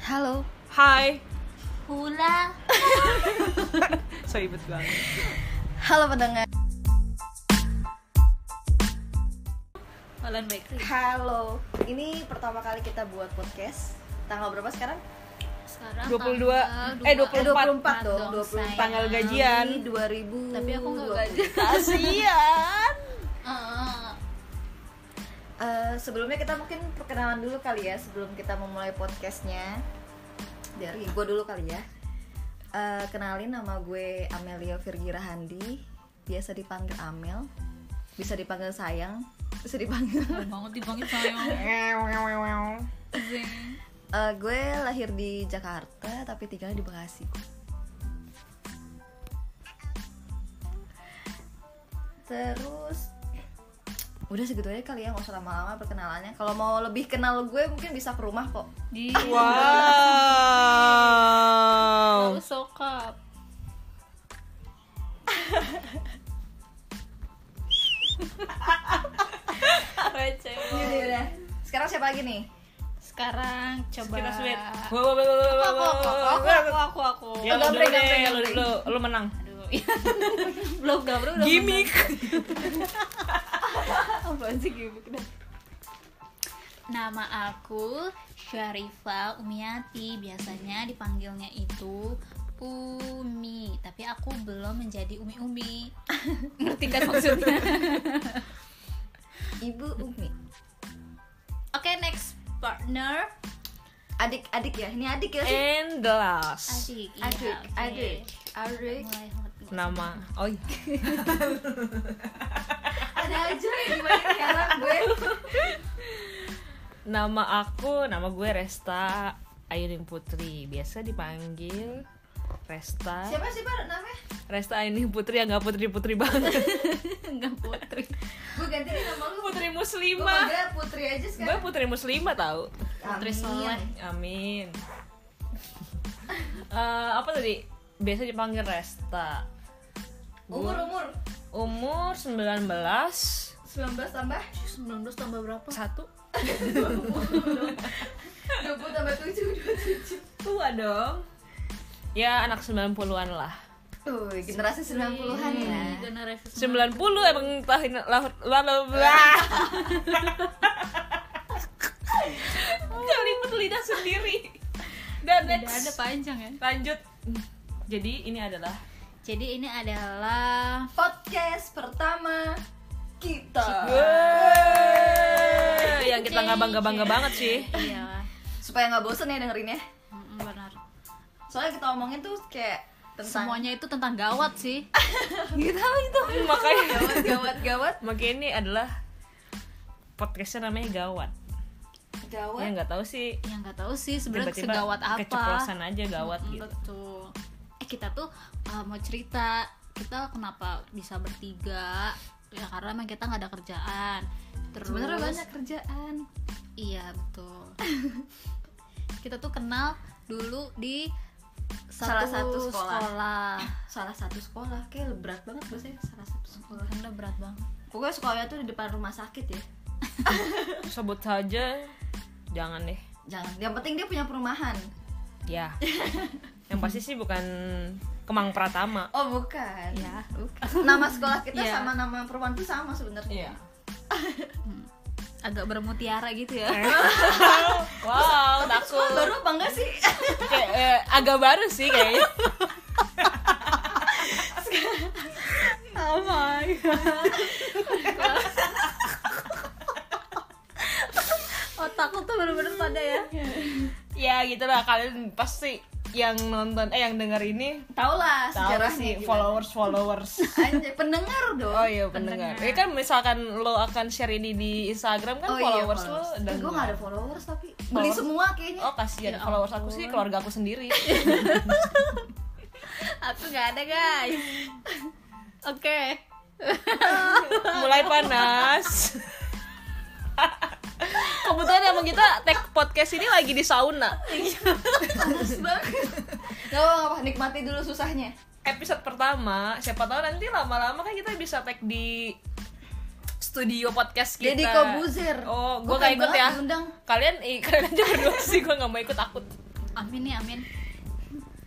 Halo. Hai. Hula. so ribet banget. Halo pendengar. Bakery. Halo. Ini pertama kali kita buat podcast. Tanggal berapa sekarang? Sekarang 22 tanggal eh 24. 24 dong, dong, 24 sayang. Tanggal gajian. Ini 2000. Tapi aku nggak gaji. Kasian. Eh, sebelumnya kita mungkin perkenalan dulu kali ya sebelum kita memulai podcastnya. Dari gue dulu kali ya. Eh, kenalin nama gue Amelia Virgira Handi. Biasa dipanggil Amel. Bisa dipanggil sayang. Bisa dipanggil. Keren banget dipanggil sayang. Eh, gue lahir di Jakarta tapi tinggal di Bekasi. Terus udah segitu aja kali ya nggak usah lama-lama perkenalannya. Kalau mau lebih kenal gue mungkin bisa ke rumah kok. Di Wow. Sokap. Receh. Yaudah, yaudah. Sekarang siapa lagi nih? Sekarang coba Kita sweet. Aku, Wow, wow, wow, wow, aku, wow, aku, wow, aku, wow. aku, aku, aku, aku. Ya lu dulu deh, gampang, lu dulu, lu menang. Aduh. Belum gabro udah Gimik. Apaan sih gimmick dah? Nama aku Syarifah Umiati Biasanya dipanggilnya itu Umi Tapi aku belum menjadi Umi-Umi Ngerti kan maksudnya? Ibu Umi. Oke next partner Adik-adik ya. Ini adik ya sih? And the last. Adik iya, Adik, oke. adik, adik. Mulai hot. Nama. Oh iya. Ada aja yang gimana heran gue. Nama aku, nama gue Resta Ayuning Putri. Biasa dipanggil Resta. Siapa sih Pak namanya? Resta Ayuning Putri yang gak putri-putri banget. Enggak putri Gue ganti nih nama lu. Putri Gue muslimah. panggil Putri aja Gue sekarang. putri muslimah tau. Putri Amin. soleh. Amin. Eh, apa tadi? Biasa dipanggil Resta. Umur umur Umur 19 19 tambah 19 tambah berapa? satu 20 tambah 7 27. tua dong. Ya anak 90-an lah. Tuh, generasi 90-an ya. Generasi 90 emang tahun lahir lalu lah. Jaliput lidah sendiri. Dan next ada panjang ya. lanjut. Jadi ini adalah Jadi ini adalah Podcast pertama kita. Yeay, yang kita nggak bangga bangga banget sih. Iya. Supaya nggak bosen ya dengerinnya. Mm, benar. Soalnya kita omongin tuh kayak tentang Semuanya itu tentang gawat sih. gitu itu. Makanya gawat gawat gawat makanya ini adalah podcastnya namanya gawat. gawat. Ya nggak tahu sih. Yang nggak tahu sih sebenarnya segawat apa. keceplosan aja gawat Mm, gitu. Betul. Eh kita tuh uh, mau cerita kita kenapa bisa bertiga ya karena emang kita nggak ada kerjaan. Terus Sebenarnya banyak kerjaan. Iya betul. kita tuh kenal dulu di Salah satu sekolah. sekolah. Salah satu sekolah kayak berat banget bahasanya salah satu sekolah. Karena berat banget. Pokoknya sekolahnya tuh di depan rumah sakit ya. Sebut saja jangan deh. Jangan. Yang penting dia punya perumahan. Ya. Yang pasti sih bukan Kemang Pratama. Oh bukan. Ya. Bukan. Nama sekolah kita Iya. sama nama perumahan tuh sama sebenarnya. Agak bermutiara gitu ya. Wow, Tapi sekolah takut. baru apa enggak sih? Kayak eh, agak baru sih kayaknya. oh my Otakku tuh bener-bener pada ya. ya gitulah kalian pasti yang nonton eh yang denger ini Tahu lah tahu sejarahnya sih gimana. followers followers. Anjay, pendengar dong. Oh iya pendengar. Ya kan misalkan lo akan share ini di Instagram kan Oh iya, followers lo dan gue gak ada followers tapi beli Followers? semua kayaknya. Oh kasihan Ya followers aku sih keluarga aku sendiri. Aku nggak ada guys. Oke. Mulai panas. Kebetulan emang kita tag podcast ini lagi di sauna. Panas banget. Gak apa-apa, nikmati dulu susahnya. Episode pertama, siapa tahu nanti lama-lama kan kita bisa tag di studio podcast kita. Deddy Kobuzer Oh, gue Gua gak ikut ya. diundang. Kalian, eh, kalian aja berdua sih, gue gak mau ikut takut. amin nih amin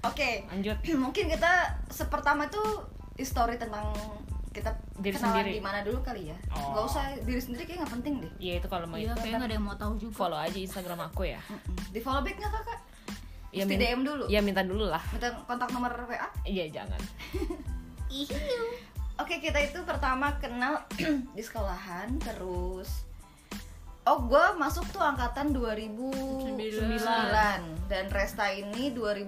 oke Lanjut. mungkin kita sepertama tuh story tentang kita Diri kenalan sendiri. di mana dulu kali ya Oh. nggak usah diri sendiri kayak nggak penting deh Iya itu kalau mau iya nggak ada yang mau tahu juga follow aja Instagram aku ya. Di follow back nggak kakak Iya, Mesti DM dulu Iya minta dulu lah. minta kontak nomor WA Iya jangan. Oke kita itu pertama kenal di sekolahan terus Oh gue masuk tuh angkatan 2009 dan Resta ini 2010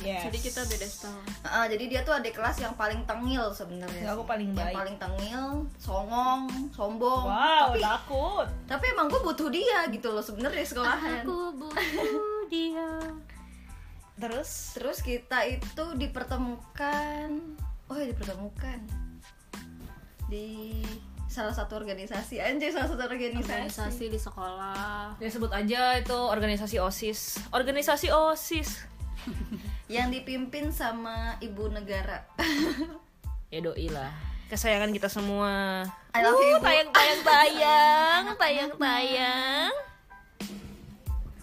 Yes. jadi kita beda setahun Ah, Jadi dia tuh adik kelas yang paling tengil sebenarnya Ya, aku paling Yang baik. paling tengil, songong, sombong. Wow, Tapi takut. tapi emang gue butuh dia gitu loh sebenarnya sekolahan. Aku butuh dia. Terus? Terus kita itu dipertemukan. Oh ya dipertemukan. Di salah satu organisasi Anjay salah satu organisasi, organisasi di sekolah ya sebut aja itu organisasi OSIS. Organisasi OSIS. Yang dipimpin sama ibu negara Ya doi lah. Kesayangan kita semua. I love you, Ibu. tayang tayang tayang tayang tayang.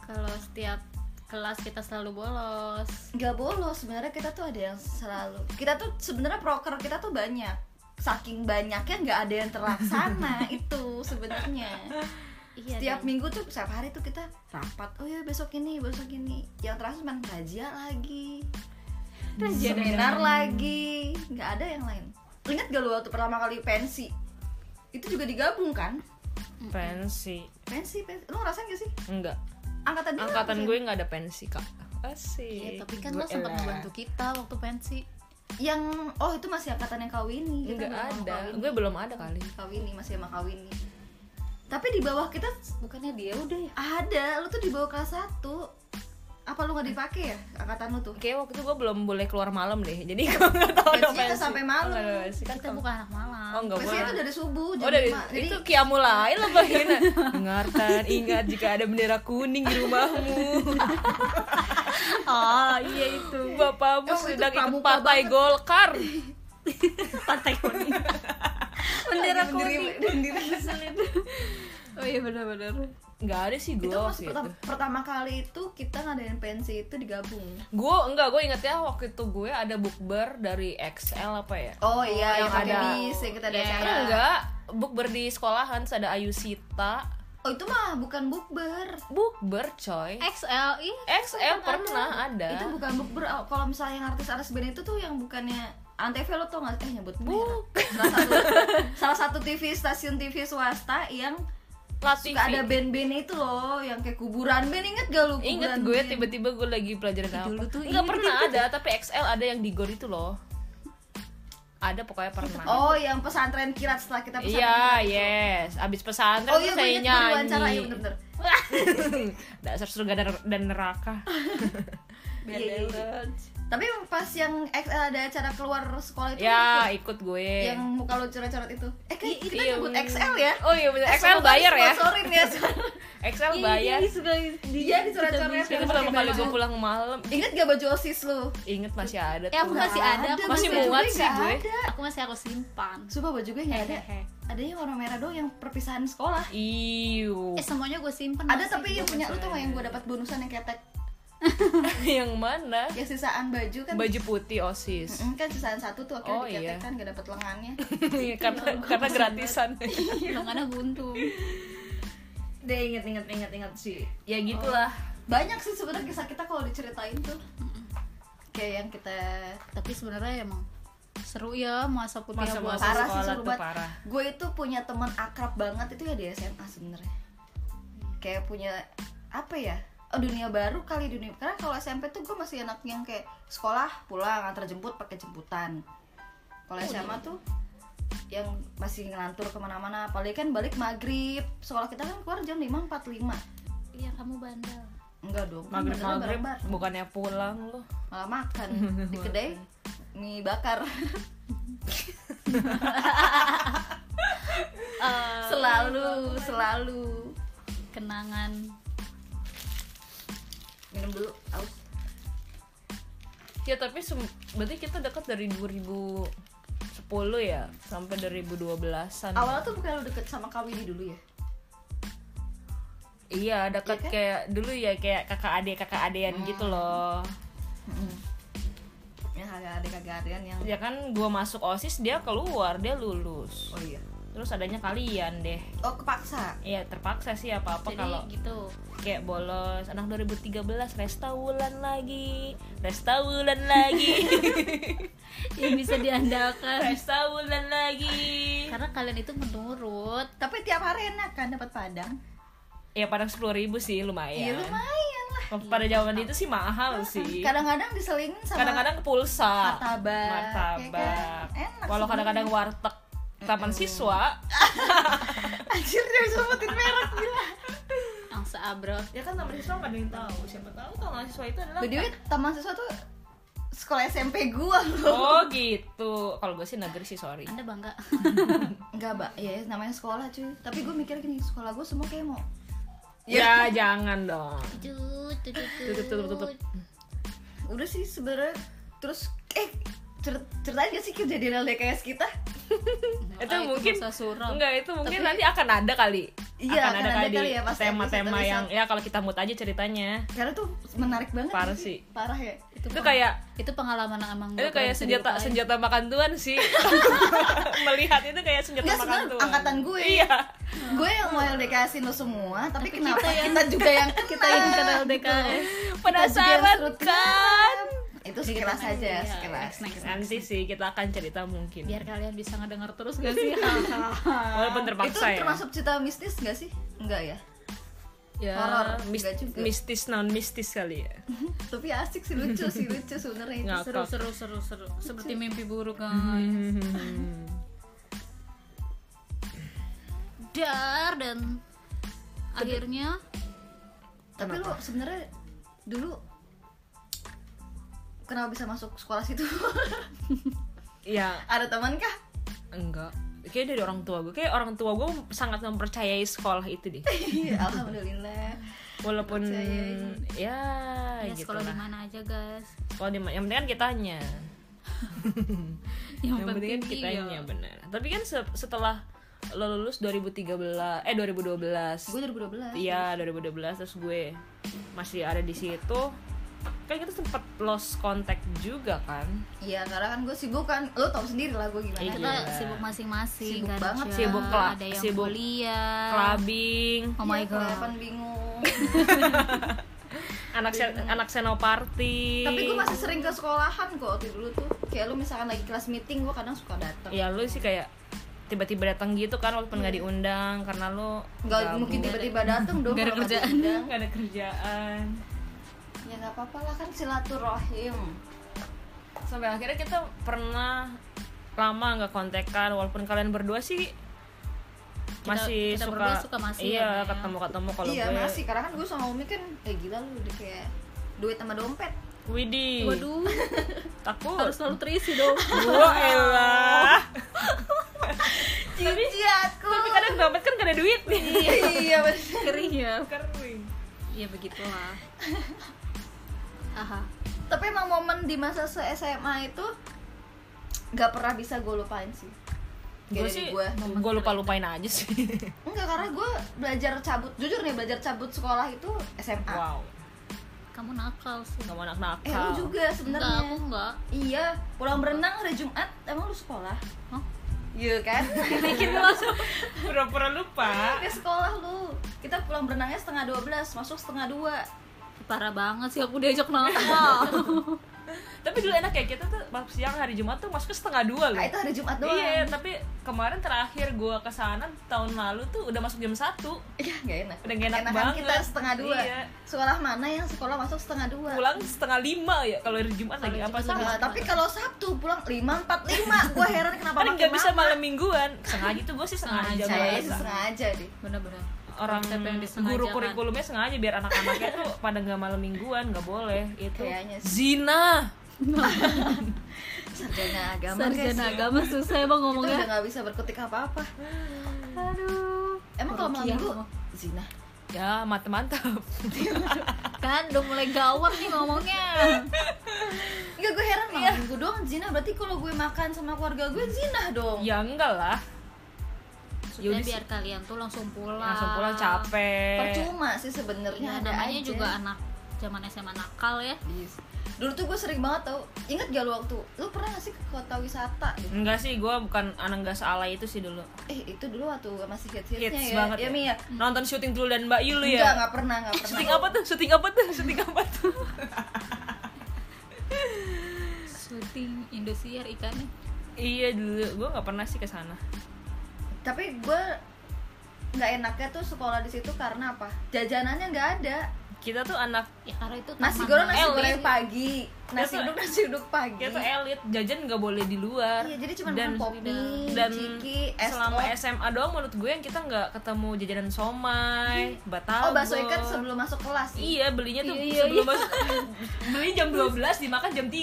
kalau setiap kelas kita selalu bolos Gak bolos sebenarnya kita tuh ada yang selalu Kita tuh sebenarnya proker kita tuh banyak Saking banyaknya nggak ada yang terlaksana itu sebenarnya. Iya setiap dong. minggu tuh setiap hari tuh kita rapat. Oh ya besok ini besok ini. Yang terakhir cuma razia lagi. Razia seminar lagi. Nggak ada yang lain. Ingat gak lu waktu pertama kali pensi? Itu juga digabung kan? Pensi. pensi pensi. Lu ngerasain gak sih? Enggak. angkatan Angkatan gue nggak ada pensi kak. Asik. Iya, tapi kan Gue lo sempat membantu kita waktu pensi yang oh itu masih angkatan yang kawini Kita sama ada. Kawini. Gue belum ada kali. kawini masih sama kawini tapi di bawah kita bukannya dia udah ya ada lu tuh di bawah kelas 1 apa lu nggak dipakai ya angkatan lu tuh Kayak waktu itu gue belum boleh keluar malam deh. Jadi gue nggak tahu ada Pensinya pensi. sampai malam. Oh, nggak pensi kan. kita bukan anak malam Oh enggak boleh. itu dari subuh jam Oh dari 5. Jadi itu kiamulai lah bahina. Dengarkan, ingat jika ada bendera kuning di rumahmu. oh iya itu. Bapakmu Oh, itu sedang ikut partai banget. Golkar. partai kuning bendera kuning oh iya benar-benar. Enggak ada sih gue itu pas waktu pertama, pertama kali itu kita ngadain pensi itu digabung. Gue enggak, gue inget ya waktu itu gue ada bukber dari XL apa ya? oh iya yang yang ada. bis yang kita ada acara. Enggak, bukber di sekolahan ada Ayu Sita. Oh itu mah bukan bukber Bukber coy. XL ih XL pernah ada. itu bukan bukber Oh, kalau misalnya yang artis-artis band itu tuh yang bukannya Antv lo tau gak? Eh nyebut merek salah satu salah satu TV stasiun TV swasta yang Latih. suka ada band-band itu loh yang kayak kuburan band inget gak lu Ingat kuburan gue tiba-tiba gue lagi pelajaran apa? Dulu tuh Enggak ini. pernah ada, tapi XL ada yang di Gor itu loh. Ada pokoknya pernah. oh yang pesantren kirat setelah kita pesantren Iya, yes. Abis pesantren oh iya saya inget gue diwawancara nyanyi. ya bener-bener Dasar surga dan, dan neraka. Iya, iya. Tapi pas yang XL ada acara keluar sekolah itu ya, lu ikut gue. ikut? yang muka lu coret-coret itu eh kan kita Iya, nyebut. XL ya Oh iya bener, Eh, XL semoga bayar ya. disponsorin ya XL bayar. dia dicoret-coret Itu pertama kali gue pulang malam. inget gak baju osis lu Ingat masih ada Ya, aku masih ada, aku Masih muat gue sih gue. aku masih aku simpan Sumpah baju gue nggak ada ada yang warna merah doang yang perpisahan sekolah Iu. eh semuanya gue simpan ada tapi yang punya lu tuh yang gue dapat bonusan yang ketek yang mana? ya sisaan baju kan Baju putih OSIS. Mm, kan sisaan satu tuh akhirnya Oh, diketek iya. kan gak dapet lengannya karena karena gratisan. lengannya buntu Deh inget inget inget inget sih. Ya gitulah. banyak sih sebenarnya kisah kita kalau diceritain tuh kayak yang kita tapi sebenarnya emang seru ya masa kuliah Masa masa Parah sih, sekolah seru banget. parah. gue itu punya teman akrab banget itu ya di SMA sebenarnya kayak punya apa ya oh, dunia baru kali dunia karena kalau SMP tuh gue masih anak yang kayak sekolah pulang antar jemput pakai jemputan. Kalau SMA tuh yang masih ngelantur ke mana-mana apalagi kan balik maghrib sekolah kita kan keluar jam 5.45 iya kamu bandel. Enggak dong kan Maghrib maghrib bareng-bareng. bukannya pulang loh. malah makan di kedai mie bakar. Eh, selalu selalu. kenangan minum dulu aus Ya tapi berarti kita dekat dari 2010 ya sampai 2012-an. awalnya tuh bukan lu deket sama Kawidi dulu ya Iya, dekat Iya kan? kayak dulu ya kayak kakak adik kakak adean gitu loh. ya kagak ada kagak ada yang Ya kan gua masuk OSIS dia keluar, dia lulus. oh iya Terus adanya kalian deh. oh kepaksa? Iya, terpaksa sih apa-apa jadi kalau gitu. kayak bolos. Anak 2013 Resta Wulan lagi. Resta Wulan lagi. Yang bisa diandalkan. Resta Wulan lagi. Karena kalian itu menurut. Tapi tiap hari enak kan dapat padang? Ya padang sepuluh ribu sih iya lumayan lumayan lah pada zaman itu sih mahal sih. Kadang-kadang diselingin sama kadang-kadang pulsa. martabak martabak ya kan? enak walau kadang-kadang warteg taman siswa. Anjir dia bisa sebutin merek gila. Yang seabrot ya kan taman siswa nggak ada yang tahu. Siapa tahu taman siswa itu adalah by the way taman siswa tuh sekolah SMP gua loh oh gitu. Kalau gue sih negeri sih sorry. Anda bangga. Enggak mbak. Ya namanya sekolah cuy. Tapi gue mikir gini sekolah gue semua kayak mau ya jangan dong. Tut, tut, tut, Tutup, tutup, tutup. udah sih sebenarnya. Terus eh cer- ceritain gak sih kejadian LDKS kita? Itu Ah, mungkin suram. Enggak itu mungkin Tapi- nanti akan ada kali. Iya, akan akan ada ada kali, kali ya, tema-tema yang ya kalau kita mood aja ceritanya. Karena tuh menarik banget Parah sih. parah ya. Itu, itu kayak itu pengalaman yang emang itu kayak senjata dilupain. senjata makan tuan sih. Melihat itu kayak senjata Enggak, makan tuan angkatan gue. iya. Gue yang mau LDKSin lo semua tapi, Tapi kenapa kita kita, yang- juga yang kita yang kena? LDKS. Kita penasaran kan itu sekilas aja Iya, sekilas. next, next, nanti sih kita akan cerita mungkin. Biar kalian bisa ngedenger terus gak sih? Walaupun itu terpaksa ya. termasuk cerita mistis gak sih? Enggak ya? Ya horor, mis- juga. mistis non mistis kali ya. Tapi asik sih lucu sih lucu sebenarnya itu. Seru seru seru seru. Seperti mimpi buruk guys. Hmm. dar dan akhirnya tapi lo sebenarnya dulu kenapa bisa masuk sekolah situ? Ya ada teman kah? Enggak. Kayak dari orang tua gue kayak orang tua gue sangat mempercayai sekolah itu deh. Iya, alhamdulillah. Walaupun ya, ya gitu sekolah di mana aja guys sekolah di mana yang penting kan kitanya. Yang, yang penting kan iya. kitanya benar tapi kan se- setelah lo lulus 2013 eh 2012 gue 2012 iya 2012 terus gue masih ada di situ kan kita sempet lost contact juga kan Iya, karena kan gue sibuk kan, lo tau sendiri lah gue gimana. Iya. kita sibuk masing-masing Sibuk kerja, banget. Sibuk kela- ada yang sibuk kuliah clubbing oh my Iya, god bingung. anak sen- anak senoparty Tapi gue masih sering ke sekolahan kok waktu dulu tuh. Kayak lo misalkan lagi kelas meeting, gue kadang suka datang. ya lu sih kayak tiba-tiba datang gitu kan walaupun nggak diundang karena lu Gak gabut. mungkin tiba-tiba datang dong. Nggak ada nggak kerjaan. nggak ada kerjaan Ya nggak apa-apa lah kan silaturahim. sampai akhirnya kita pernah lama nggak kontekan walaupun kalian berdua sih masih kita suka, berdua suka masih ya, iya Maya. ketemu ketemu kalau iya gue. masih, karena kan gue sama Umi kan, eh gila lu udah kayak duit sama dompet. Widih. Waduh. Takut. Harus selalu terisi dong. Wah elah Cinciatku. tapi kadang dompet kan gak ada duit. Nih iya bener. kering ya. Kering. Ya begitulah aha Tapi emang momen di masa se SMA itu nggak pernah bisa gue lupain sih. gue sih gue. gue lupa lupain aja sih Enggak karena gue belajar cabut jujur nih belajar cabut sekolah itu SMA. wow kamu nakal sih kamu anak Eh lu nakal juga enggak sebenarnya. aku enggak Iya, pulang berenang hari Jumat emang lu sekolah? Hah? Iya kan? bikin langsung pura-pura lupa Ke sekolah lu. Kita pulang berenangnya setengah 12, masuk setengah dua. Parah banget sih aku diajak nakal tapi dulu enak ya kita tuh pas siang hari Jumat tuh masuk setengah dua loh Nah, itu hari Jumat doang. iya tapi kemarin terakhir gue ke sana tahun lalu tuh udah masuk jam satu Iya, nggak enak. Udah nggak enak Enakan banget. kita setengah dua. Iya. Sekolah mana yang sekolah masuk setengah dua? pulang setengah lima ya kalau hari Jumat lagi apa Nah, tapi kalau Sabtu pulang lima empat lima, gue heran kenapa kan nggak bisa malam mingguan sengaja tuh gue sih sengaja Sengaja, sengaja deh. bener-bener orang disengajakan. guru kurikulumnya sengaja biar anak-anaknya tuh pada nggak malam mingguan nggak boleh itu. Kayaknya sih. zina! Sarjana agama guys. sarjana agama susah emang Kita ngomongnya. udah nggak bisa berkutik apa-apa. aduh. Emang kalau malam minggu zina. ya mantap mantap kan udah mulai gawat nih ngomongnya. Enggak gak gue heran malah gue doang zina. Berarti kalau gue makan sama keluarga gue zina dong. Ya enggak lah Maksudnya Yaudah biar kalian tuh langsung pulang. Langsung pulang capek. Percuma sih sebenarnya ya ada namanya aja. juga anak zaman SMA nakal ya. Yes. dulu tuh gue sering banget tau inget gak lu waktu lu pernah gak sih ke kota wisata? Gitu? enggak sih gue bukan anak enggak sealai itu sih dulu. Eh itu dulu waktu masih hits hitsnya hits ya. banget ya, ya. Mi ya nonton syuting dulu dan Mbak Yu lu enggak ya? Nggak pernah nggak pernah. Syuting apa tuh? Syuting apa tuh? Syuting apa tuh? Syuting Indosiar ikannya. Iya dulu. Gue nggak pernah sih ke sana tapi gue nggak enaknya tuh sekolah di situ karena apa? Jajanannya nggak ada. Kita tuh anak ya karena itu nasi goreng nasi goreng pagi. Nasi tuh- uduk nasi uduk pagi. kita tuh elit. Jajan nggak boleh di luar. Iya jadi cuma dan mie dan ciki es selama kok. SMA doang menurut gue yang kita nggak ketemu jajanan somai batagor oh bakso ikan sebelum masuk kelas. Iya belinya tuh Iya, iya, sebelum masuk beli jam 12 dimakan jam 3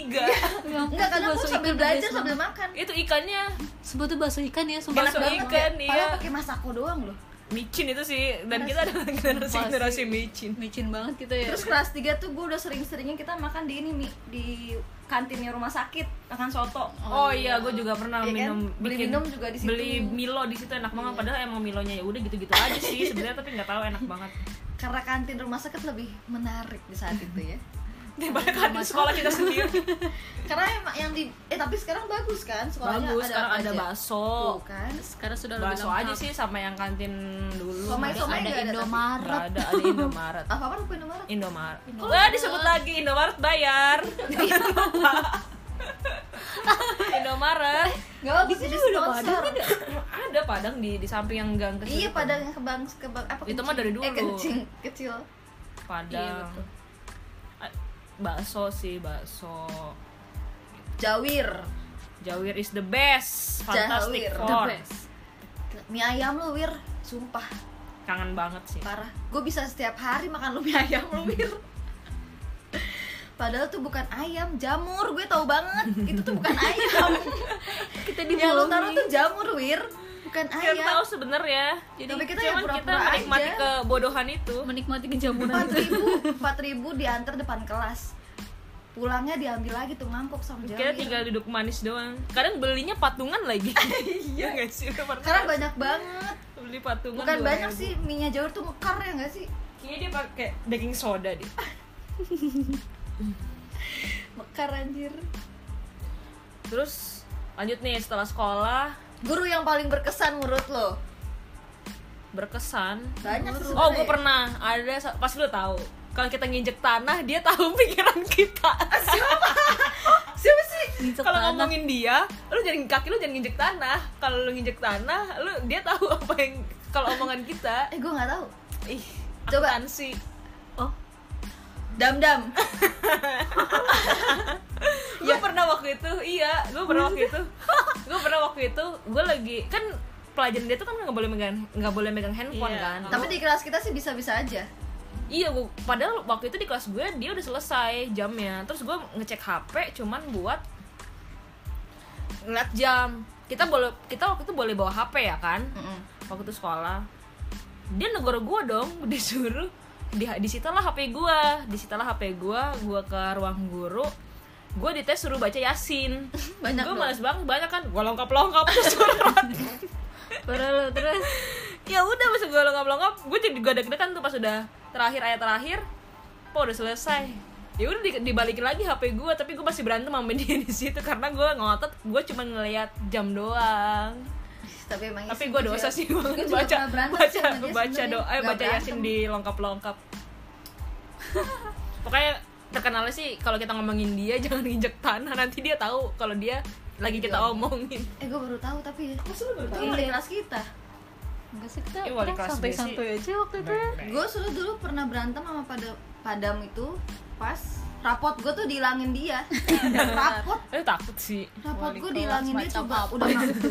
enggak kadang gue Bakso sambil belajar sambil makan. Itu ikannya sebut tuh bakso ikan ya sumpah Bakso ikan, ya. iya. Padahal pakai masako doang loh micin itu sih dan kita adalah generasi generasi micin micin banget gitu ya Terus kelas 3 tuh gue udah sering-seringnya kita makan di ini Mi, di kantinnya rumah sakit makan soto. oh, iya gue juga pernah Iya kan? minum Beli bikin- minum juga di situ. beli Milo di situ enak banget padahal emang Milonya ya udah gitu-gitu aja sih sebenarnya tapi nggak tahu enak banget Karena kantin rumah sakit lebih menarik di saat itu ya. Daripada kan di sekolah kita sendiri Karena emang yang di eh tapi sekarang bagus kan sekolahnya bagus ada sekarang apa ada aja? bakso Tuh kan. sekarang sudah lebih bakso aja sih sama yang kantin dulu Somai- ada, somai ada nggak ada Indomaret Nggak ada ada Indomaret Apa apa lupa nomor? Indomaret. Indomaret. Wah, disebut lagi Indomaret bayar. Indomaret. Enggak bagus jadi sponsor. Ada Padang di di samping yang gang kecil. Iya itu. pada yang ke bang ke bang apa? Itu mah dari dulu. Eh kencing kecil. Iya, Padang. betul. Bakso sih, bakso. Jawir. Jawir is the best. Fantastic Jawir. Four. the best Mie ayam lu Wir, sumpah Kangen banget sih. parah. Gue bisa setiap hari makan lu mie ayam lu Wir. Padahal tuh bukan ayam, jamur. Gue tahu banget. Itu tuh bukan ayam. kita Yang lu taruh tuh jamur, Wir. Bukan Kita tahu ayam. sebenarnya. Jadi Tapi kita ya cuman kita pura-pura menikmati aja. kebodohan itu. menikmati kejamuran Empat itu ribu, empat ribu diantar depan kelas. Pulangnya diambil lagi tuh mangkok sama Kita jawir. tinggal duduk manis doang. Kadang belinya patungan lagi. Iya nggak sih? Karena banyak banget. beli patungan. Bukan 2000. banyak sih minyak jawir tuh mekar ya nggak sih? Kayaknya dia pakai baking soda deh. Mekar anjir. Terus lanjut nih setelah sekolah Guru yang paling berkesan menurut lo? berkesan. Banyak sih Oh, gue pernah ada pasti lo tahu. Kalau kita nginjek tanah, dia tahu pikiran kita. Siapa sih? Kalau ngomongin dia, lu jangan kaki lu jangan nginjek tanah. Kalau lu nginjek tanah, lu dia tahu apa yang kalau omongan kita. Eh gue nggak tahu. Ih, Coba. sih. Dam dam. gue pernah waktu itu iya gue pernah waktu itu gue pernah waktu itu gue lagi kan pelajaran dia tuh kan nggak boleh megang nggak boleh megang handphone Iya. kan Tapi di kelas kita sih bisa-bisa aja. iya gue padahal waktu itu di kelas gue dia udah selesai jamnya terus gue ngecek hp cuman buat ngeliat jam kita boleh kita waktu itu boleh bawa hp ya kan Mm-mm. waktu itu sekolah dia negor gue dong disuruh di disitalah hp gue disitalah hp gue gue ke ruang guru. Gue dites suruh baca yasin. Banyak gue males banget banyak kan? Gue lengkap lengkap terus surat parah lo terus? Ya udah pas gue lengkap lengkap gue jadi gue deg-degan tuh pas udah terakhir ayat terakhir. Po udah selesai. Ya udah di- dibalikin lagi hp gue tapi gue masih berantem sama dia di situ karena gue ngotot gue cuma ngeliat jam doang Tapi emang tapi isi gue dosa sih Gue baca baca baca doa eh, baca yasin di lengkap lengkap pokoknya terkenalnya sih kalau kita ngomongin dia jangan injek tanah. Nanti dia tahu kalau dia lagi kita Iya. omongin. Eh gue baru tahu tapi ya. Lu baru tahu? Itu wali kelas kita. enggak sih kita Iya, wali kita santai-santai aja waktu itu ya. Gue sudah dulu pernah berantem sama pada padam itu pas rapot gue tuh dihilangin dia. rapot. Eh takut sih. Rapot gue dihilangin dia coba apa udah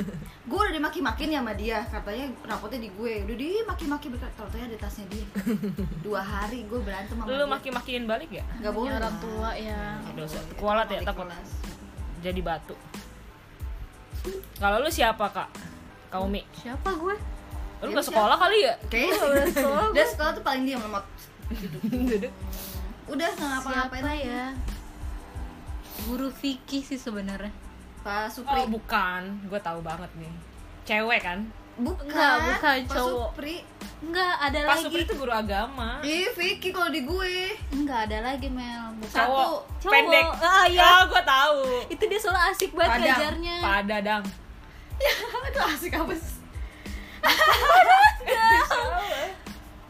gue udah dimaki-makin ya sama dia. Katanya rapotnya di gue. Udah dimaki-maki ternyata di tasnya dia. Dua hari gue berantem sama lu dia. maki-makiin balik ya? Nggak boleh. orang tua ya dosa kualat ya takut. Jadi batu. Kalau lu siapa kak? Kaumi. Siapa gue? Lu Dia ke sekolah kali ya? Kayaknya udah sekolah dia sekolah tuh paling diam lemot Duduk. Udah nggak ngapa-ngapain ya guru fikih sih sebenarnya Pak Oh, Supri bukan. Gue tahu banget nih. Cewek kan? bukan Enggak, bukan, Pak cowok. Supri enggak ada Pak lagi Supri itu guru agama. ih Vicky kalau di gue enggak ada lagi Mel bukan Satu. Cowok. Cowok. Pendek. Ah, iya. Oh, gue tahu. itu dia selalu asik banget Padang. ngajarnya Pada dang. itu asik apa sih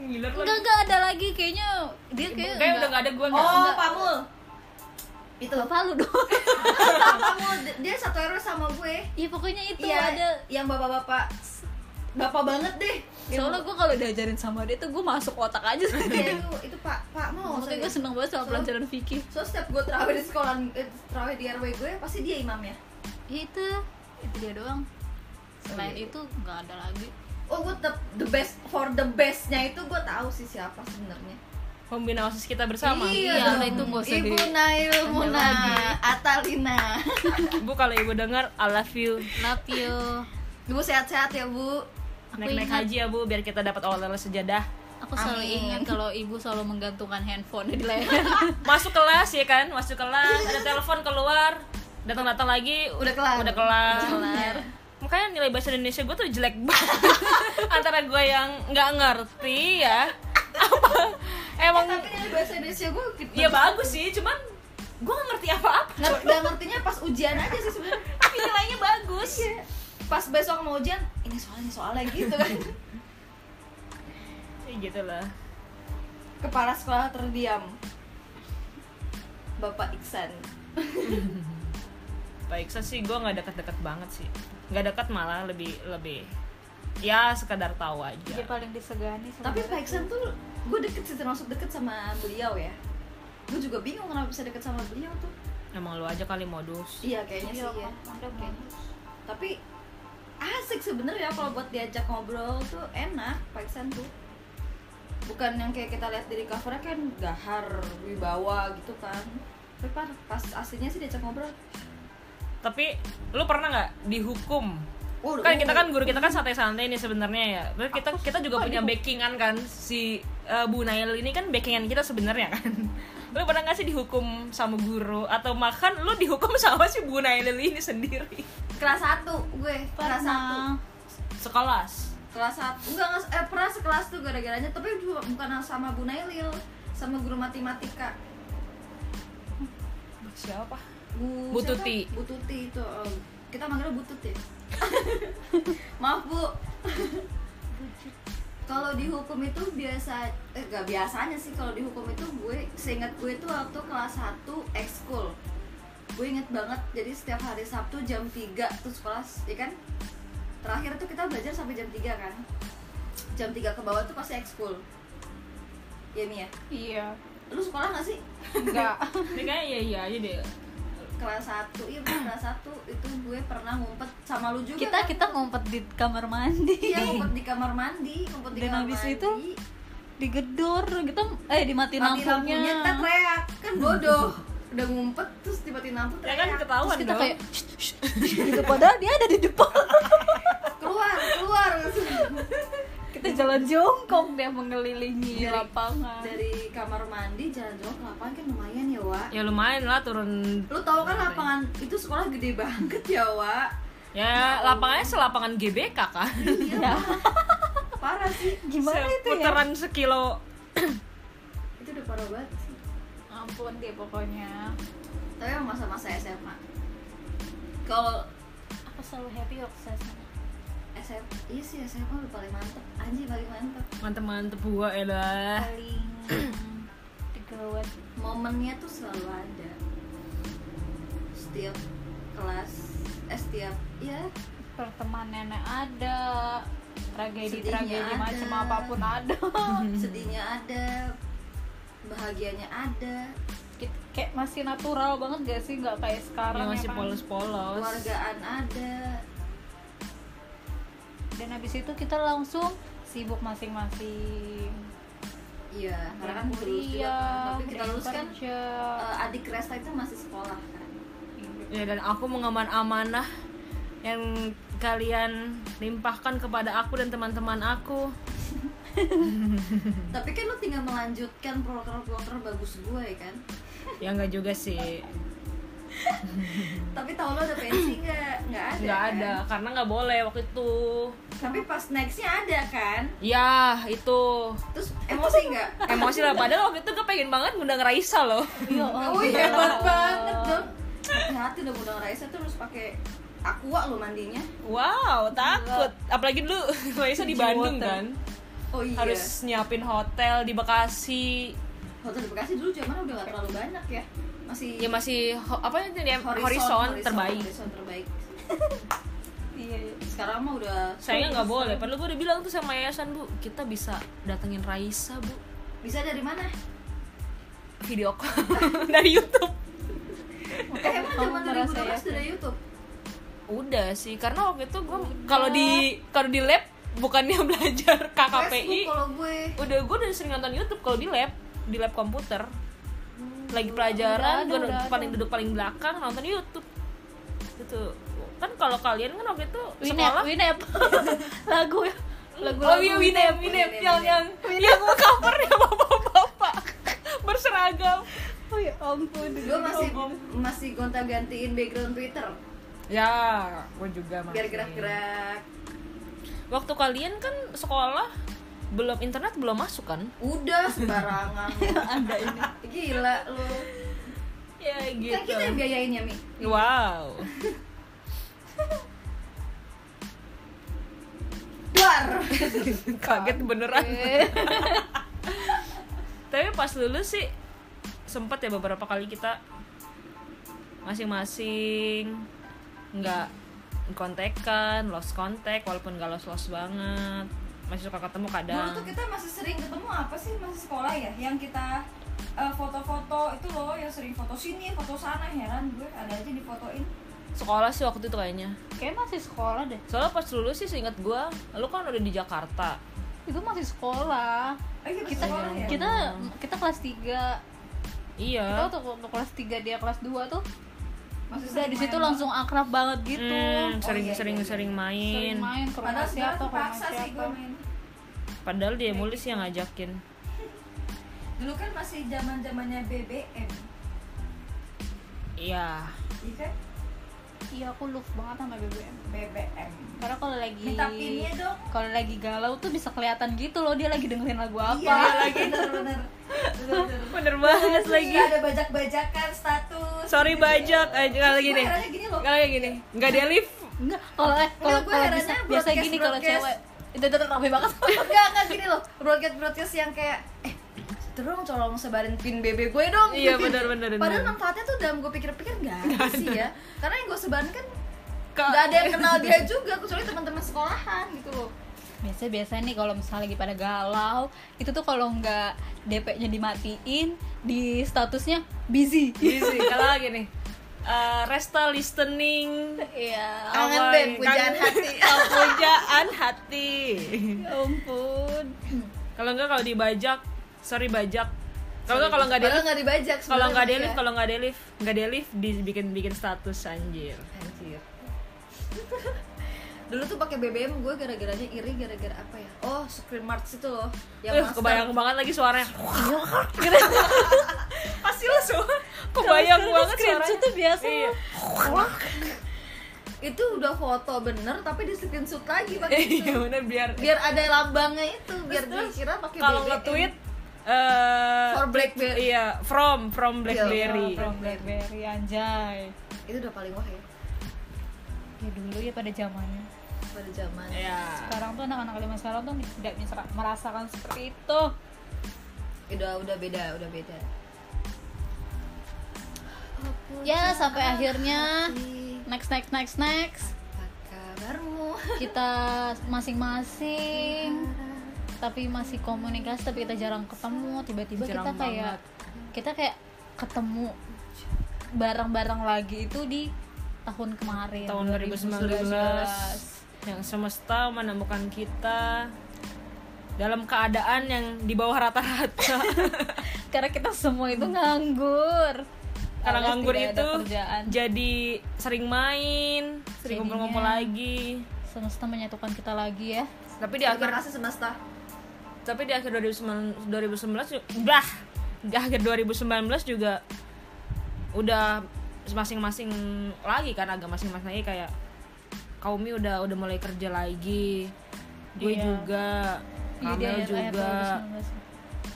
Gila lu. enggak enggak ada lagi. Kayaknya dia kayak Kayak udah gak ada gue oh Enggak. Pak Mul itu. Bapak lu dong. Pak Mul dia satu RW sama gue. Iya pokoknya itu iya ada. yang bapak-bapak bapak banget deh. Soalnya gue kalau diajarin sama dia tuh gue masuk otak aja. Iya itu itu Pak Pak Mul makanya gue seneng banget sama So- pelajaran fikih so setiap gue terawih di sekolah eh, terawih di RW gue pasti dia imamnya. Itu. Itu dia doang. Selain iya. itu nggak ada lagi oh gue the, the best for the bestnya itu gue tahu sih siapa sebenarnya Pembina OSIS kita bersama. Iya, nah itu nggak usah Ibu di- Nail Muna. Atalina Bu kalau ibu dengar I love you. love you Ibu sehat-sehat ya bu Naik-naik haji ya Bu biar kita dapat oleh-oleh sejadah. aku selalu Amin. ingat kalau ibu selalu menggantungkan handphone di leher Masuk kelas ya kan? Masuk kelas, ada telepon keluar. Datang-datang lagi Udah kelar. Udah kelar. Udah kelar. Makanya nilai bahasa Indonesia gue tuh jelek banget. Antara gue yang nggak ngerti ya. Apa? Emang tapi dari bahasa Indonesia gue ya bagus sih, cuman gue nggak ngerti apa-apa. ngerti gak ngertinya pas ujian aja sih sebenarnya Tapi nilainya bagus. Iya. pas besok mau ujian ini soalnya soalnya gitu kan Ya gitu lah. kepala sekolah terdiam Bapak Iksan Baik sih gue nggak deket-deket banget sih. Nggak dekat malah lebih lebih ya sekadar tahu aja. dia paling disegani tapi Pak Iksan tuh. gue deket sih termasuk deket sama beliau ya. Gue juga bingung kenapa bisa deket sama beliau tuh. Emang lu aja kali modus. iya kayaknya sih ya Kayaknya. tapi asik sebenarnya kalau buat diajak ngobrol tuh enak Pak Iksan tuh. Bukan yang kayak kita lihat dari covernya kan gahar wibawa gitu kan. Tapi pas aslinya sih diajak ngobrol Tapi lu pernah nggak dihukum? oh, Kan kita kan guru kita kan santai-santai nih sebenarnya ya. Terus kita kita juga punya backingan kan si eh, Bu Nail ini kan backingan kita sebenarnya kan. Lu pernah nggak sih dihukum sama guru atau makan lu dihukum sama si Bu Nail ini sendiri? kelas 1 gue kelas 1 pernah Sekelas. kelas 1 enggak, enggak eh, pernah sekelas tuh gara-garanya tapi juga bukan sama Bu Nailil sama guru matematika Siapa? Bu, Bu siapa? Tuti. Bu Tuti itu eh, kita manggilnya Bu Tuti. Ya? maaf Bu. Kalau dihukum itu biasa eh gak biasanya sih. Kalau dihukum itu gue seingat gue itu waktu kelas 1 ekskul. Gue inget banget jadi setiap hari Sabtu jam 3 tuh sekolah ya kan? Terakhir tuh kita belajar sampai jam 3 kan? Jam 3 ke bawah tuh pasti ekskul. Ya? Mia iya. Lu sekolah gak sih? Enggak Ini kayaknya iya iya aja deh. Kelas 1 iya bener, kelas 1 itu gue pernah ngumpet sama lu juga kita kan? kita ngumpet di kamar mandi. Iya ngumpet di kamar mandi ngumpet di Dan kamar habis mandi. itu digedor kita eh dimati mati lampunya. lampunya kita teriak kan bodoh. Udah ngumpet terus tiba-tiba lampu Ya teriak. kan ketahuan terus kita dong. kayak "Shh, shh, shh," gitu padahal dia ada di depan. Keluar keluar kita jalan jongkok dia mengelilingi Dari- lapangan. dari kamar mandi jalan jauh ke lapangan kan lumayan ya Wak. Ya lumayan lah turun lu tahu kan lapangan itu sekolah gede banget ya Wak? Ya lapangannya selapangan GBK kan. iya. Parah sih. Gimana itu ya? Seputaran sekilo. itu udah parah banget sih. Ampun dia pokoknya. Tapi masa-masa SMA kalau aku selalu happy waktu saya SMA iya sih SMA udah paling mantep. Anjir paling mantep. Mantep-mantep gua elah. paling digawat momennya tuh selalu ada. Setiap kelas eh setiap ya pertemanannya ada tragedi Sedihnya tragedi ada. macam apa pun ada. Sedihnya ada bahagianya ada. Kayak masih natural banget gak sih? Nggak kayak sekarang Yang masih ya kan? polos-polos. keluargaan ada dan habis itu kita langsung sibuk masing-masing iya karena kan lulus juga kuliah kan tapi kita lulus kan kerja. eh, adik Resta itu masih sekolah kan Ya dan aku mengemban amanah yang kalian limpahkan kepada aku dan teman-teman aku. tapi kan lu tinggal melanjutkan proker-proker bagus gue ya kan Ya enggak juga sih. Tapi tahun lo ada pensi nggak? Nggak ada. nggak kan? ada karena nggak boleh waktu itu Tapi pas nextnya ada kan? ya itu Terus emosi nggak? emosi lah padahal waktu itu gue pengen banget ngundang Raisa loh Iya, Oh iya hebat banget dong. Hati-hati udah udah Raisa tuh harus pakai aqua lo mandinya. wow takut apalagi dulu Raisa di Bandung water. kan Oh iya. harus nyiapin hotel di Bekasi Hotel di Bekasi dulu zaman udah gak terlalu banyak ya. Masih ya masih apa itu dia horizon, horizon, terbaik Horizon terbaik. Sekarang mah udah saya nggak boleh. Padahal gue udah bilang tuh sama yayasan bu. Kita bisa datengin Raisa bu. Bisa dari mana? video call. Dari YouTube. Eh emang zaman merasa 2012 ya? sudah YouTube. udah sih karena waktu itu gue kalau di kalau di lab bukannya belajar KKPI Facebook kalau gue. udah gue udah sering nonton YouTube kalau di lab di lab komputer. Lagi pelajaran gue udah paling duduk paling belakang nonton YouTube. Itu kan kalau kalian kan waktu itu Winep, sekolah Winep. lagu lagu oh iya Winep Winep yang yang yang covernya bapak-bapak berseragam Oh ya ampun. Gue masih masih gonta gantiin background Twitter ya gue juga masih biar gerak-gerak. waktu kalian kan sekolah belum internet belum masuk kan Udah sembarangan. Ada ini. Gila lu. ya gitu Kan kita yang biayain ya, Mi. wow Duar. kaget beneran tapi pas lulus sih sempet ya beberapa kali kita masing-masing nggak kontekan lost kontak walaupun gak lost lost banget masih suka ketemu Dulu kadang tuh kita masih sering ketemu apa sih masih sekolah ya? Yang kita eh, foto-foto itu loh yang sering foto sini, foto sana heran gue ada aja difotoin. Sekolah sih waktu itu kayaknya Kayak masih sekolah deh. soalnya pas lulus sih seingat gue lu kan udah di Jakarta Itu masih sekolah. Oh, iya, Kita sekolah ya? kita kita kelas 3. Kita iya waktu, waktu kelas 3 dia kelas 2 tuh udah sering di situ langsung akrab banget gitu. Hmm, sering Oh, iya, sering iya, iya. sering main Sering main ke rumah Padahal siapa, ke rumah siapa. gue main. padahal dia mulai sih yang ngajakin Dulu kan masih zaman zamannya BBM, iya iya kan? Iya aku love banget sama BBM. BBM. Karena kalau lagi Minta pinnya dong. kalau lagi galau tuh bisa kelihatan gitu loh dia lagi dengerin lagu apa. Iya lagi bener-bener. Bener-bener. bener banget Terus lagi nggak ada bajak-bajakan status. sorry gitu bajak aja kalau Terus gini kalau gini nggak dia lift Enggak, kalau eh kalau gue kalau herannya bisa biasa broadcast- gini kalau broadcast. cewek itu tetap rame banget. Enggak, enggak gini loh. Broadcast broadcast yang kayak eh terus tolong sebarin pin BB gue dong. Iya, benar, benar. Padahal manfaatnya tuh dalam gue pikir-pikir nggak ada sih ya. Karena yang gue sebarin kan Ka- nggak ada yang kenal dia juga kecuali teman-teman sekolahan gitu loh. Biasa biasa nih kalau misalnya lagi pada galau, itu tuh kalau nggak DP-nya dimatiin, di statusnya busy. Easy. kalau lagi nih eh, Resta listening Iya. Kangen deh pujaan hati. Oh, pujaan hati Ya ampun. kalau enggak kalau dibajak sorry bajak kalau enggak kalau nggak dia nggak dibajak. kalau nggak dia. lift kalau nggak lift nggak lift dibikin bikin status anjir Anjir. Dulu tuh pakai BBM gue gara-garanya iri gara-gara apa ya? Oh, screen marks itu loh. Yang master. kebayang banget lagi suaranya pasti lo semua kebayang Kalau banget suaranya tuh biasa. iya. Itu udah foto bener tapi di screenshot lagi pakai itu. iya bener biar biar ada lambangnya itu biar dikira pakai kalau BBM. nge-tweet eh For Blackberry. iya from from BlackBerry. From Blackberry. Anjay. itu udah paling wah ya. Ya dulu ya pada zamannya. pada zaman. Ya Sekarang tuh anak-anak lima sekarang tuh tidak merasakan seperti itu. udah udah beda udah beda. Ya sampai akhirnya. next next next next. apa kabarmu? Kita masing-masing tapi masih komunikasi tapi kita jarang ketemu tiba-tiba kita Jarang kayak kita kayak ketemu bareng-bareng lagi itu di tahun kemarin tahun 2019 yang semesta menemukan kita dalam keadaan yang di bawah rata-rata. Karena kita semua itu nganggur. Karena Alias nganggur itu kerjaan. jadi sering main sering ngumpul-ngumpul lagi. semesta menyatukan kita lagi ya. Tapi di akhir kasih semesta tapi di akhir 2019 2019 ju- bah di akhir 2019 juga udah masing-masing lagi kan agak masing-masing lagi kayak Kaumi udah udah mulai kerja lagi gue Iya. juga Iya, di Kamel akhir- akhir juga 2019.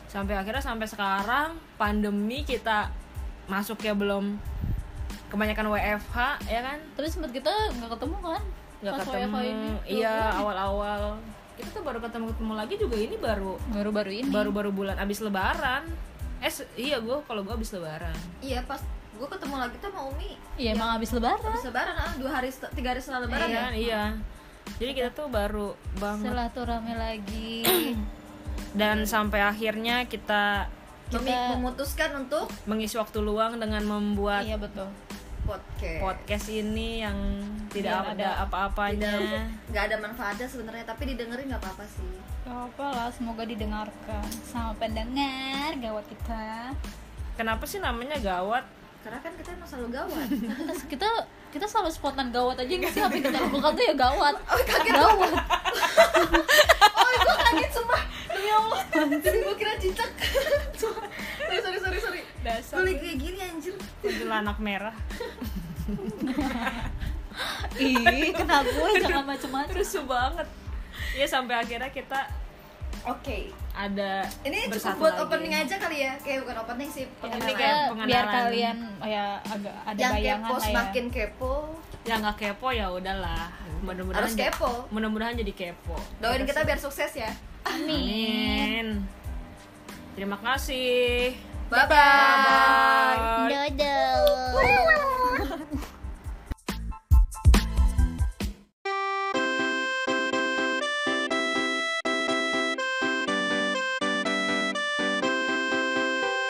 sampai akhirnya sampai sekarang pandemi kita masuk ya belum kebanyakan WFH ya kan Terus sempat kita nggak ketemu kan? nggak ketemu ini. iya awal-awal kita tuh baru ketemu ketemu lagi juga ini baru Baru-baru ini. baru-baru bulan abis lebaran eh iya gue kalau gue abis lebaran iya pas gue ketemu lagi tuh sama Umi Iya emang habis lebaran. habis lebaran ah dua hari tiga hari setelah lebaran iya ya iya jadi kita tuh baru banget Silaturahmi lagi. dan sampai akhirnya kita Kita- memutuskan untuk mengisi waktu luang dengan membuat iya betul. Podcast. Podcast ini yang tidak ada apa-apanya. Nggak ada manfaatnya sebenarnya tapi didengerin nggak apa-apa sih. Gak apa lah, semoga didengarkan. Sama pendengar gawat kita. kenapa sih namanya gawat? Karena kan kita emang selalu gawat. Kita kita, kita selalu spontan gawat aja nggak sih? Apa yang kita lakukan tuh ya gawat. gawat. oh sumpah allah. Jadi gue kira cicak. Sorry sorry sorry sorry. Dasar gue kayak gini anjir. Kuntilanak merah. Ih, kena gue jangan macem-macem. rusuh banget. Ya sampai akhirnya kita oke. ada ini cukup buat lagi. opening aja kali ya. Kayak bukan opening sih Ini pengenalan. kayak Kita pengenalan. biar kalian ya agak ada yang bayangan kepo lah ya. semakin kepo. Ya nggak kepo ya udahlah. Mudah-mudahan harus kepo. mudah-mudahan jadi kepo. Doain kita biar sukses ya Amin. Terima kasih. Bye bye. Dadah.